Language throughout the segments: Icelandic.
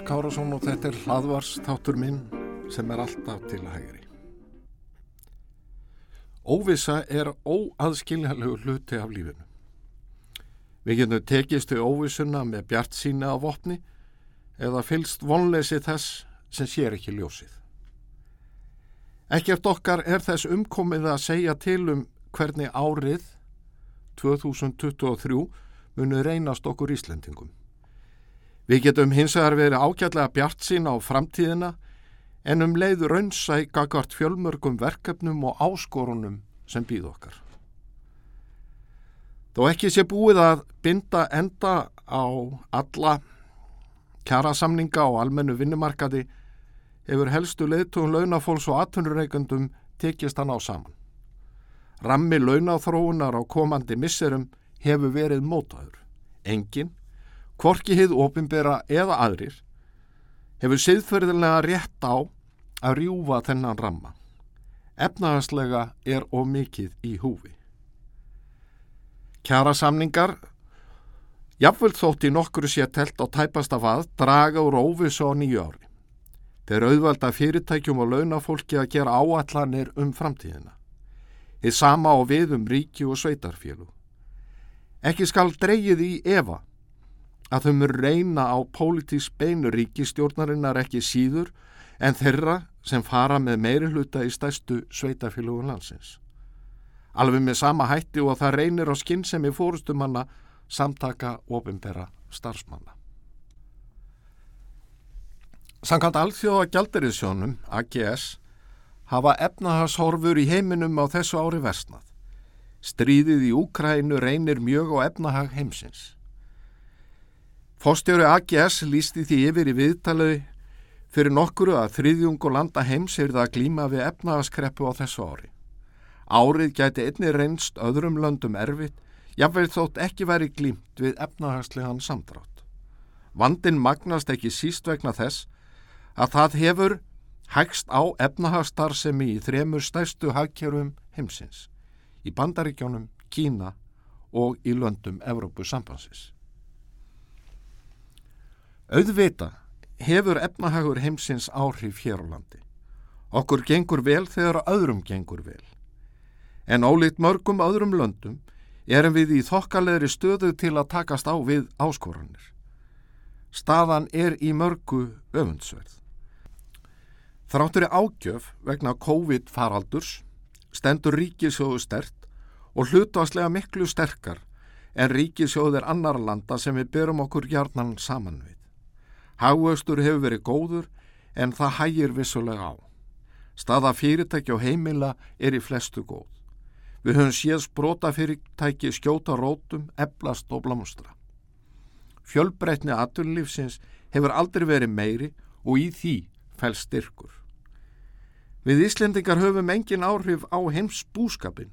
Björn Kárasson og þetta er hlaðvars þáttur minn sem er alltaf til hægri. Óvisa er óaðskiljanlegu hluti af lífinu. Við getum tekist við óvisuna með bjart sína á vopni eða fylst vonleysi þess sem sér ekki ljósið. Ekkert okkar er þess umkomið að segja til um hvernig árið 2023 munu reynast okkur Íslendingum. Við getum hins vegar verið ágætlega bjart sín á framtíðina en um leið raunsæ gagart fjölmörgum verkefnum og áskorunum sem býð okkar. Þó ekki sé búið að binda enda á alla kjarasamninga og almennu vinnumarkaði hefur helstu leiðtugum launafólks og atvinnureikundum tekist hann á saman. Rammi launáþróunar á komandi misserum hefur verið mótaður. Engin Kvorki hið ofinbera eða aðrir hefur siðferðilega rétt á að rjúfa þennan ramma. Efnaðarslega er of mikið í húfi. Kjara samningar, jafnvöld þótt í nokkru sé telt á tæpasta vað, draga úr óvisu á nýju ári. Þeir auðvalda fyrirtækjum og launafólki að gera áallanir um framtíðina. Þið sama á við um ríki og sveitarfjölu. Ekki skal dreyið í Eva að þau mör reyna á pólitísk beinu ríkistjórnarinnar ekki síður en þeirra sem fara með meiri hluta í stæstu sveitafélugun landsins. Alveg með sama hætti og það reynir á skinn sem er fórustumanna samtaka ofinbera starfsmanna. Sankant alþjóða gjaldirisjónum, AGS, hafa efnahagshorfur í heiminum á þessu ári versnað. Stríðið í Úkrænu reynir mjög á efnahag heimsins. Fóstjóri AGS lísti því yfir í viðtalið fyrir nokkuru að þriðjung og landa heims er það að glíma við efnagaskreppu á þessu ári. Árið gæti einni reynst öðrum löndum erfitt, jáfnveg þótt ekki veri glímt við efnagaslegan samdrátt. Vandin magnast ekki síst vegna þess að það hefur hægst á efnahagstarfsemi í þremur stærstu hagkjörum heimsins, í Bandaríkjónum, Kína og í löndum Evrópu sambansins. Auðvita hefur efnahagur heimsins áhrif hér á landi. Okkur gengur vel þegar öðrum gengur vel. En ólít mörgum öðrum löndum erum við í þokkalegri stöðu til að takast á við áskoranir. Staðan er í mörgu öfundsverð. Þráttur er ágjöf vegna COVID-faraldurs, stendur ríkisjóðu stert og hlutvarslega miklu sterkar en ríkisjóðu er annar landa sem við berum okkur hjarnan saman við. Hagvöxtur hefur verið góður en það hægir vissulega á. Staða fyrirtæki og heimila er í flestu góð. Við höfum séð sprota fyrirtæki skjóta rótum, eblast og blámstra. Fjölbreytni aturlífsins hefur aldrei verið meiri og í því fæl styrkur. Við Íslendingar höfum engin áhrif á heims búskapin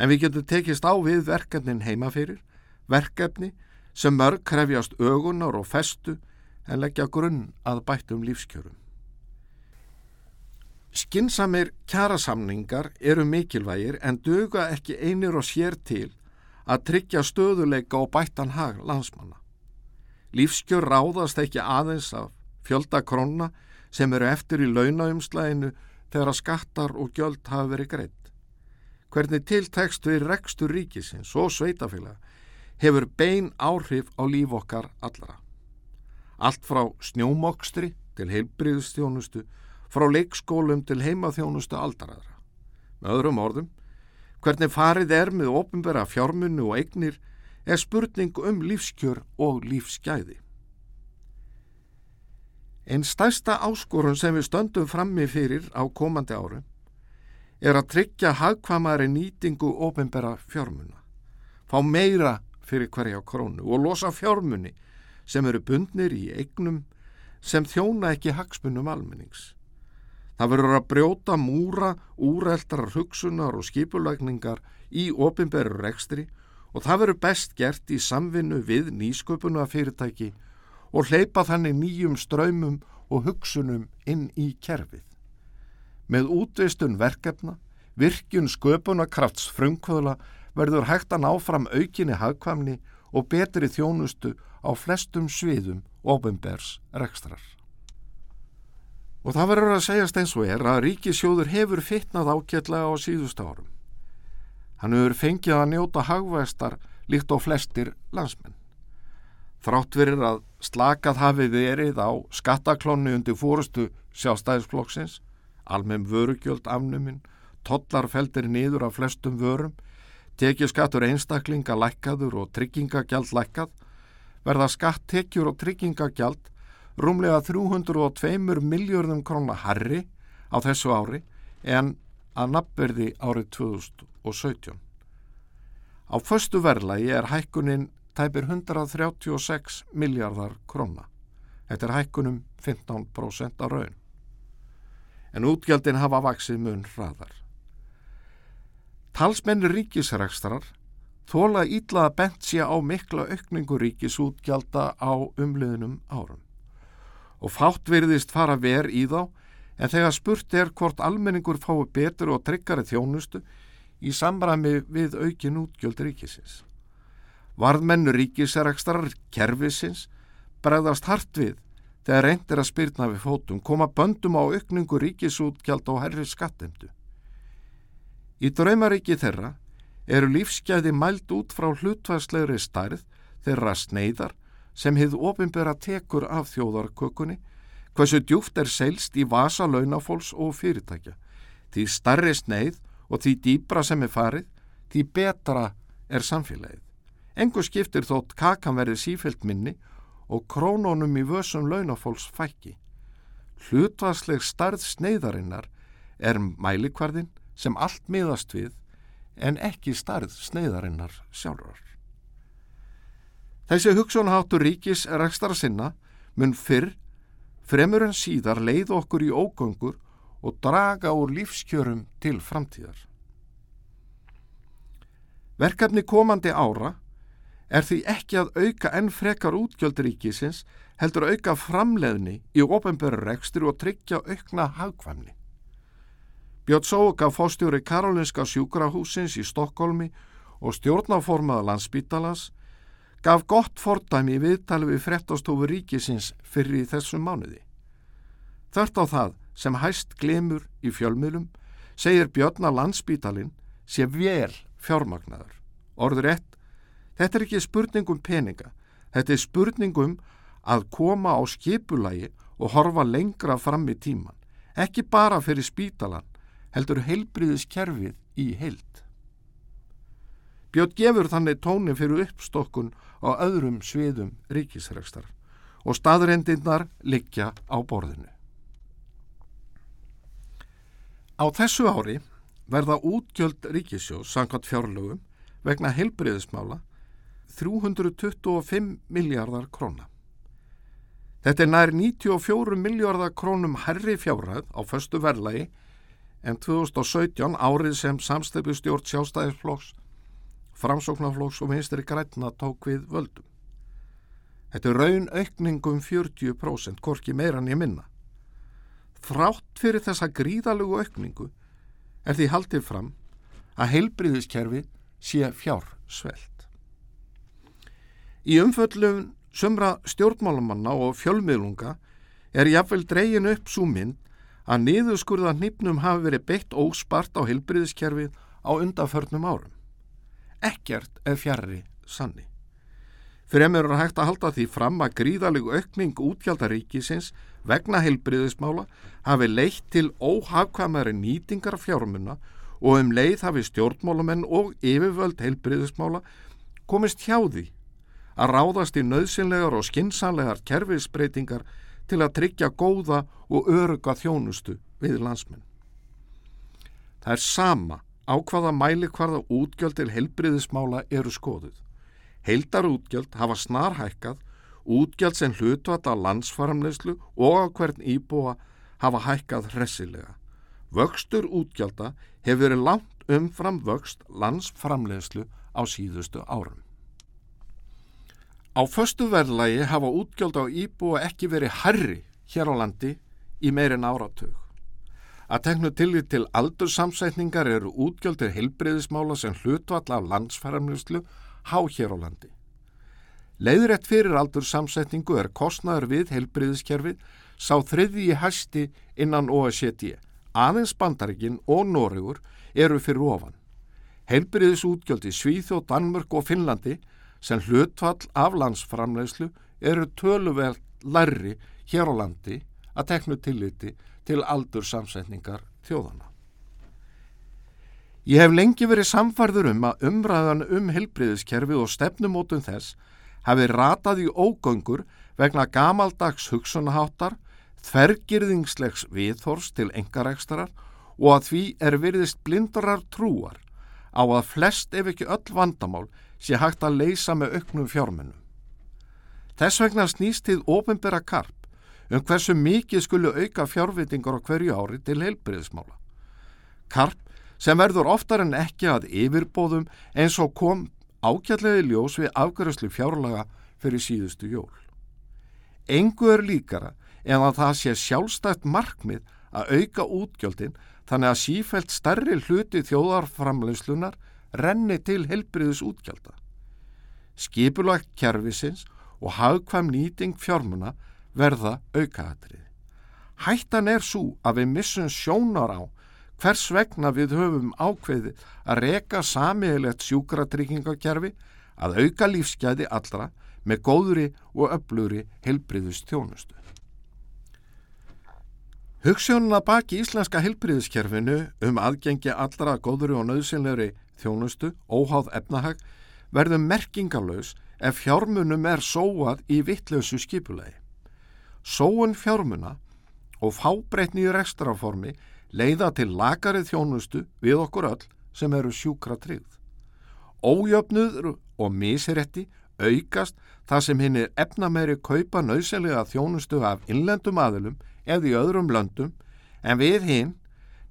en við getum tekist á við verkefnin heimafyrir, verkefni sem mörg krefjast ögunar og festu en leggja grunn að bættum lífskjörum. Skinsamir kjærasamningar eru mikilvægir en döga ekki einir og sér til að tryggja stöðuleika og bættan hag landsmanna. Lífskjör ráðast ekki aðeins af fjöldakronna sem eru eftir í launaumslæginu þegar skattar og gjöld hafa verið greitt. Hvernig tiltekst við rekstur ríkisins og sveitafélag hefur bein áhrif á líf okkar allra. Allt frá snjómokstri til heilbriðstjónustu, frá leikskólum til heimaþjónustu aldaraðra. Með öðrum orðum, hvernig farið er með ofinbera fjármunnu og eignir er spurning um lífskjör og lífsgæði. Einn stærsta áskorun sem við stöndum frammi fyrir á komandi árum er að tryggja hagkvamari nýtingu ofinbera fjármunna, fá meira fyrir hverja krónu og losa fjármunni sem eru bundnir í eignum sem þjóna ekki hagsmunum almennings. Það verður að brjóta múra, úreldrar hugsunar og skipulagningar í ofinberur rekstri og það verður best gert í samvinnu við nýsköpuna fyrirtæki og hleypa þannig nýjum ströymum og hugsunum inn í kerfið. Með útvistun verkefna, virkjun sköpunarkrafts frumkvöðla verður hægt að ná fram aukinni hagkvamni og betri þjónustu á flestum sviðum ofinbers rekstrar. Og það verður að segjast eins og er að ríkisjóður hefur fittnað ákjallega á síðust árum. Hann hefur fengið að njóta hagvæstar líkt á flestir landsmenn. Þrátt verir að slakað hafi verið á skattaklónu undir fórustu sjálfstæðisflokksins, almenn vörugjöld afnuminn, tollarfeldir niður af flestum vörum, tekið skattur einstaklinga lækkaður og tryggingagjald lækkað, verða skattekjur og tryggingagjald rúmlega 302 miljörðum krónar harri á þessu ári en að nafnverði árið 2017. Á förstu verðlagi er hækkunin tæpir 136 miljardar króna. Þetta er hækkunum 15% á raun. En útgjaldin hafa vaksið mun hraðar. Talsmenn ríkisrækstrar þóla ítla að bent sé á mikla aukningu ríkisútgjalda á umliðnum árum. Og fátt veriðist fara ver í þá en þegar spurt er hvort almenningur fái betur og tryggari þjónustu í samræmi við aukin útgjöld ríkisins. Varðmennu ríkisrækstrar kervisins bregðast hart við þegar reyndir að spyrna við fótum koma böndum á aukningu ríkisútgjald og herri skattemdu. Í draumaríki þeirra eru lífsgæði mælt út frá hlutværslegri stærð þeirra sneiðar sem hefð ofinbera tekur af þjóðarkökunni, hversu djúft er seilst í vasa launafólks og fyrirtækja. Því starri sneið og því dýbra sem er farið, því betra er samfélagið. Engu skiptir þótt kakan verið sífelt minni og krónónum í vössum launafólks fækki. Hlutvarsleg starð sneiðarinnar er mælikvarðin sem allt miðast við en ekki starð sneiðarinnar sjálfur. Þessi hugsunháttur ríkis er ekstra sinna mun fyrr fremur en síðar leið okkur í ógöngur og draga úr lífskjörum til framtíðar. Verkefni komandi ára er því ekki að auka enn frekar útgjölduríkisins heldur auka framleðni í ofenböru rekstri og tryggja aukna hagkvæmni. Björn Sóka fóstjóri Karolinska sjúkrahúsins í Stokkólmi og stjórnaformaða landsbítalans gaf gott fordæmi í viðtali við frettastofu ríkisins fyrir í þessum mánuði. Þört á það sem hæst glemur í fjölmiðlum segir Björn að landsbítalinn sé vel fjármagnaður. Orður ett Þetta er ekki spurningum peninga, þetta er spurningum að koma á skipulagi og horfa lengra fram í tíman. Ekki bara fyrir spítalan, heldur heilbriðiskerfið í heild. Björn gefur þannig tóni fyrir uppstokkun á öðrum sviðum ríkisregstar og staðrendinnar liggja á borðinu. Á þessu ári verða útgjöld ríkisjós samkvæmt fjárlögum vegna heilbriðismála 325 miljardar króna. Þetta er nær 94 miljardar krónum herri fjárhæð á föstu verðlagi en 2017 árið sem samstefnustjórn sjálfstæðisflokks, framsóknarflokks og vinstri grætna tók við völdum. Þetta er raun aukningum 40%, korki meirann ég minna. Þrátt fyrir þessa gríðalugu aukningu er því haldið fram að heilbriðiskerfi sé fjár svelt. Í umföllum sömra stjórnmálamanna og fjölmiðlunga er jáfnvel dreyin upp svo mynd að niðurskurða nýpnum hafi verið beitt óspart á heilbriðiskerfið á undaförnum árum. Ekkert er fjarrri sanni. Fremur er hægt að halda því fram að gríðaleg aukning útgjaldaríkisins vegna heilbriðismála hafi leitt til óhagkvæmari nýtingar fjármunna og um leið hafi stjórnmálamenn og yfirvöld heilbriðismála komist hjá því að ráðast í nöðsynlegar og skinsanlegar kerfisbreytingar til að tryggja góða og öruga þjónustu við landsmenn. Það er sama á hvaða mæli hvaða útgjöld til helbriðismála eru skoðuð. Heildar útgjöld hafa snarhækkað, útgjöld sem hlutvata landsfaramleyslu og á hvern íbúa hafa hækkað hressilega. Vöxtur útgjölda hefur verið langt umfram vöxt landsframleyslu á síðustu árum. Á förstu verðlægi hafa útgjöld á íbúa ekki verið herri hér á landi í meirin áratug. Að teknu tillit til aldursamsetningar eru útgjöld til heilbreyðismála sem hlutvall af landsfæramljóslu há hér á landi. Leiðrætt fyrir aldur samsetningu er kostnaður við heilbriðiskerfið sá þriðji hæsti innan OECD. Aðeins bandaríkin og Noregur eru fyrir ofan. Heilbriðisútgjöld í Svíþjóð, Danmörk og Finnlandi sem hlutfall af landsframlegslu eru töluvel lærri hér á landi að teknu tilliti til aldur samsetningar þjóðana. Ég hef lengi verið samfarður um að umræðan um helbriðiskerfið og stefnumótun þess hafi ratað í ógöngur vegna gamaldags hugsunaháttar, þvergirðingslegs viðhors til engarekstarar og að því er veriðist blindarar trúar á að flest ef ekki öll vandamál sé hægt að leysa með auknum fjármennum. Þess vegna snýst þið ofinbera karp um hversu mikið skulu auka fjárvitingar á hverju ári til heilbriðismála. Karp sem verður oftar en ekki að yfirbóðum eins og kom ákjallegi ljós við afgjörðslu fjárlaga fyrir síðustu jól. Engu er líkara en að það sé sjálfstætt markmið að auka útgjöldin þannig að sífælt stærri hluti þjóðarframleyslunar renni til helbriðis útgjölda. Skipulagt kervisins og hagkvæm nýting fjármuna verða aukaðatrið. Hættan er svo að við missum sjónar á hvers vegna við höfum ákveði að reka samiðilegt sjúkratryggingakerfi að auka lífsgæði allra með góðri og öflugri helbriðust þjónustu. Hugssjónuna baki íslenska helbriðiskerfinu um aðgengi allra góðri og nöðsynleiri þjónustu, óháð efnahag, verður merkingalös ef fjármunum er sóað í vittlausu skipulegi. Sóun fjármuna og fábreytni í rekstraformi leiða til lagarið þjónustu við okkur öll sem eru sjúkra tryggð. Ójöfnuður og misrætti aukast þar sem hinn er efnameiri kaupa nöysilega þjónustu af innlendum aðilum eða í öðrum löndum en við hinn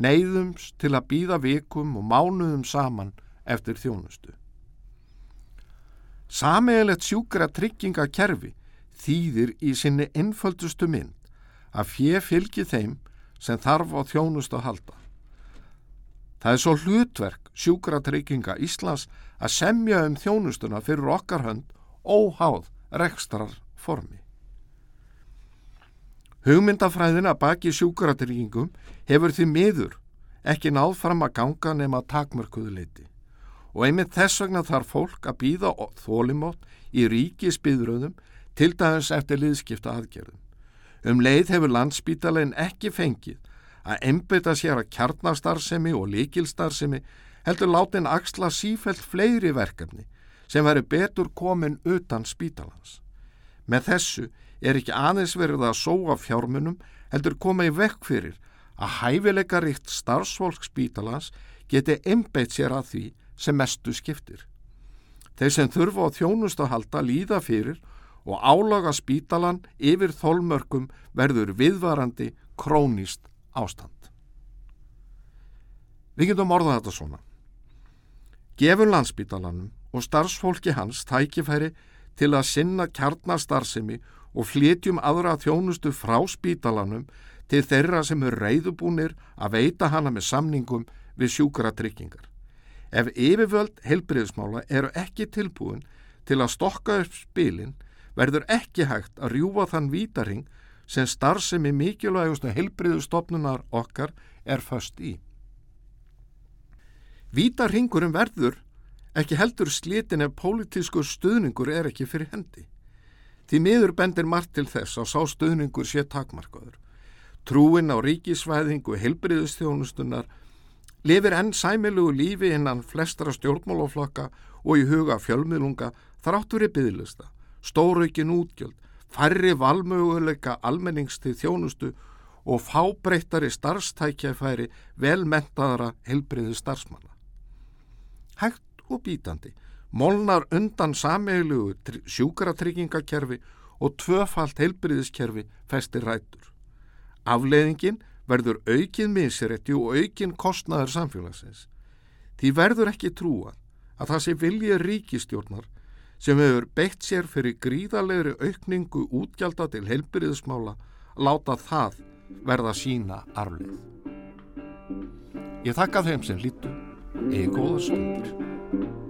neyðums til að býða vikum og mánuðum saman eftir þjónustu. Sameigilegt sjúkra tryggingakerfi þýðir í sinni einföldustu mynd að fjö fylgi þeim sem þarf á þjónust að halda. Það er svo hlutverk sjúkratrygginga Íslands að semja um þjónustuna fyrir okkar hönd óháð rekstrar formi. Hugmyndafræðina baki sjúkratryggingum hefur því miður ekki náð fram að ganga nema takmörkuðu leiti og einmitt þess vegna þarf fólk að býða þólimót í ríki spiðröðum til dagins eftir liðskipta aðgerðum. Um leið hefur landsbítalinn ekki fengið að embeta sér að kjarnarstarfsemi og líkilstarfsemi heldur látin axla sífælt fleiri verkefni sem veri betur komin utan spítalans. Með þessu er ekki aðeins verið að sóa fjármunum heldur koma í vekk fyrir að hæfileika ríkt starfsfólk spítalans geti embeit sér að því sem mestu skiptir. Þeir sem þurfa á þjónust að halda líða fyrir og álaga spítalan yfir þólmörkum verður viðvarandi krónist ástand. Við getum orðað þetta svona. Gefur landsbítalanum og starfsfólki hans tækifæri til að sinna kjarnastarsimi og flytjum aðra þjónustu frá spítalanum til þeirra sem eru reyðubúnir að veita hana með samningum við sjúkara tryggingar. Ef yfirvöld helbriðsmála eru ekki tilbúin til að stokka upp spilin verður ekki hægt að rjúfa þann vítaring sem starfsemi mikilvægustu helbriðustofnunar okkar er föst í. Vítaringurum verður ekki heldur slitin ef pólitískur stuðningur er ekki fyrir hendi. Því miður bendir margt til þess að sá stuðningur sé takmarkaður. Trúin á ríkisvæðingu helbriðustjónustunar lifir enn sæmilugu lífi innan flestra stjórnmálaflokka og í huga fjölmiðlunga þráttur í byðlista stóraukin útgjöld, færri valmöguleika almennings til þjónustu og fábreyttari starfstækjafæri velmentaðara helbriði starfsmanna. Hægt og bítandi, molnar undan sameilugu sjúkaratryggingakerfi og tvöfalt helbriðiskerfi festir rætur. Afleiðingin verður aukin miseretti og aukin kostnaður samfélagsins. Því verður ekki trúa að það sé vilja ríkistjórnar sem hefur beitt sér fyrir gríðalegri aukningu útgjálta til heilbyrðismála láta það verða sína arflið. Ég þakka þeim sem lítu, eða góða stundir.